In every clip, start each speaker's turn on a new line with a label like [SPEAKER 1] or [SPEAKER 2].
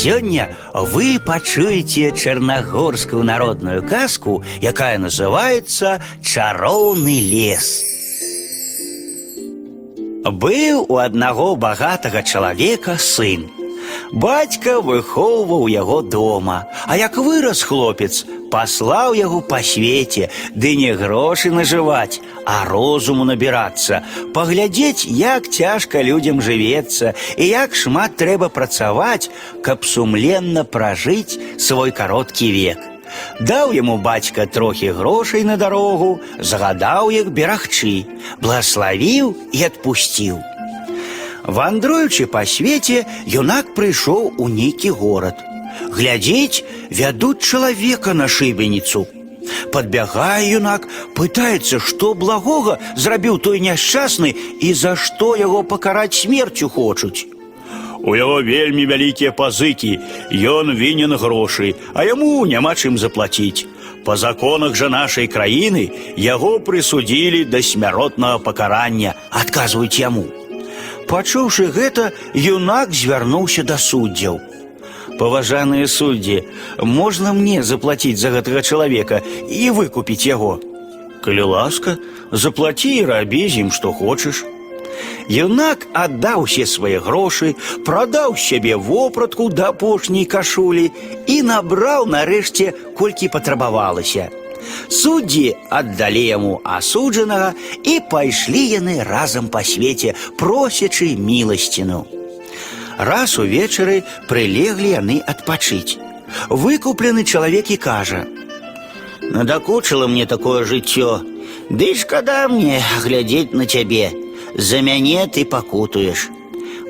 [SPEAKER 1] Сёння вы пачуеце чарнагорскую народную казку, якая называется «Чароўны лес». Быў у аднаго багатага чалавека сын. Бацька выхоўваў яго дома, а як вырас хлопец, паслаў яго па свеце, ды не грошы нажываць, а розуму набірацца, паглядзець, як цяжка людзям жывецца і як шмат трэба працаваць, каб сумленна пражыць свой кароткі век. Даў яму бацька трохі грошай на дарогу, загадаў іх берагчы, благословіў і адпусціў. Вандруючы па свеце, юнак прыйшоў у нейкі горад. Глядзець, вядуць чалавека на шыбеніцу. Падбягае юнак, пытаецца, што благога зрабіў той няшчасны і за што яго пакараць смерцю хочуць. У яго вельмі вялікія пазыкі, ён вінен грошы, а яму няма чым заплаціць. Па законах жа нашай краіны яго прысудзілі да смяротнага пакарання, адказваюць яму. Пачуўшы гэта, юнак звярнуўся да суддзяў. Паважаныя суддзі, можна мне заплаціць за гэтага чалавека і выкупіць яго. Калі ласка, заплаці і рабі з ім што хочаш. Юнак аддаў усе свае грошы, прадаў сябе вопратку да апошняй кашулі і набраў нарэшце, колькі патрабавалася. Суддзі аддалі яму асуджанага і пайшлі яны разам па свеце, просячы міласціну. Раз увечары прылеглі яны адпачыць. Выкуплены чалавек і кажа: « Надакучыла мне такое жыццё, Ды шкада мне глядзець на цябе. За мяне ты пакутуеш.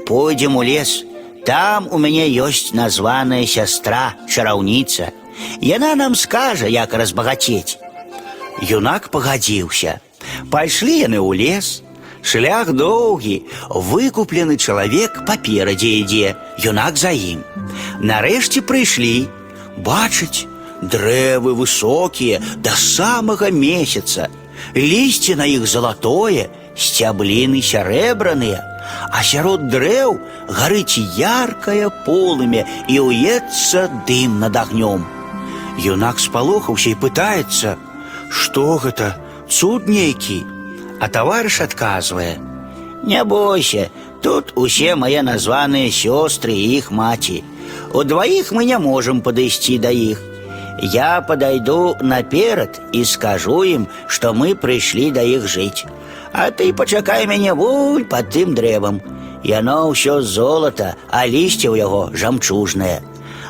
[SPEAKER 1] Пойдзем у лес, там у мяне ёсць названая сястра, чараўніца. Яна нам скажа, як разбагацець. Юнак пагадзіўся. Пайшлі яны ў лес. Шлях доўгі, выкуплены чалавек паперадзе ідзе, юнак за ім. Нарэшце прыйшлі, бачыць, дрэвы высокія да самага месяца. Лісце на іх залатое, сцябліны сярэбраныя, а сярод дрэў гарыць яркае полымя і ўецца дым над агнём. Юнак спалохаўся і пытаецца: « Што гэта? Цуд нейкі? А таварыш адказвае: « Не бойся, тут усе мае названыя сёстры і іх маці. Удваіх мы не можам падысці да іх. Я подойду наперад і скажу ім, што мы прыйшлі да іх жыць. А ты пачакай мяне вунь под тым дрэвам. Яно ўсё золата, а лісце ў яго жамчужнае.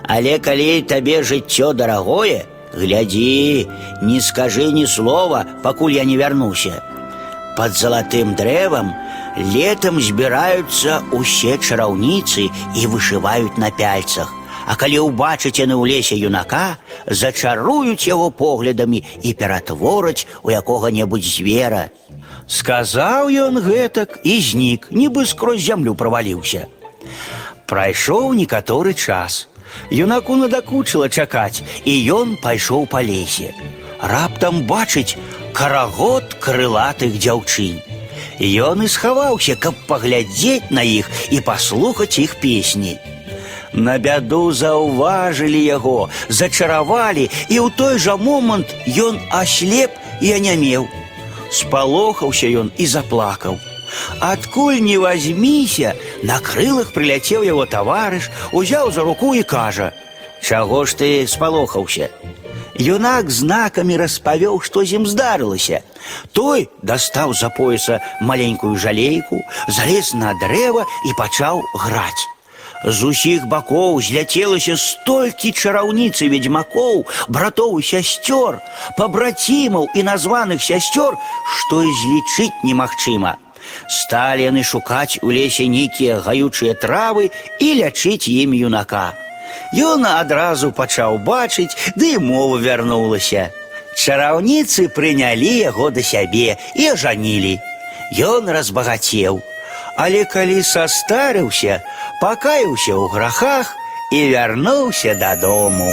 [SPEAKER 1] Але калі табе жыццё дарагое, глядзі, не скажы ні слова, пакуль я не вярнуся. Под залатым дрэвам летом збіраюцца усе чараўніцы і вышываюць на пяльцах. А калі ўбачыць яны ў лесе юнака, зачаруюць яго поглядамі і ператвораць у якога-небудзь звера. Сказаў ён гэтак і знік, нібы скрозь зямлю праваліўся. Прайшоў некаторы час. Юнаку надакучыла чакаць, і ён пайшоў па лесе. Раптам бачыць карагод крылатых дзяўчынь. Ён і схаваўся, каб паглядзець на іх і паслухаць іх песні. На бяду заўважылі яго, зачаравалі, і ў той жа момант ён аслеп і анямеў. Спалохаўся ён і заплакаў. Адкуль не возьміся, на крылах прыляцеў яго таварыш, узяў за руку і кажа: « Чаго ж ты спалохаўся? Юнак знакамі распавёў, што з ім здарылася. Той дастаў за пояса маленькую жалейку, залез на дрэва і пачаў граць. З усіх бакоў зляцелася столькі чараўніцы ведьмакоў, братоў і сясцёр, пабрацімаў і названых сясцёр, што і злічыць немагчыма. Сталі яны шукаць у лесе нейкія гаючыя травы і лячыць ім юнака. Ён адразу пачаў бачыць, ды і мова вярнулася. Чараўніцы прынялі яго да сябе і ажанілі. Ён разбагацеў. Але калі састарыўся, пакаяўся ў грахах і вярнуўся дадому.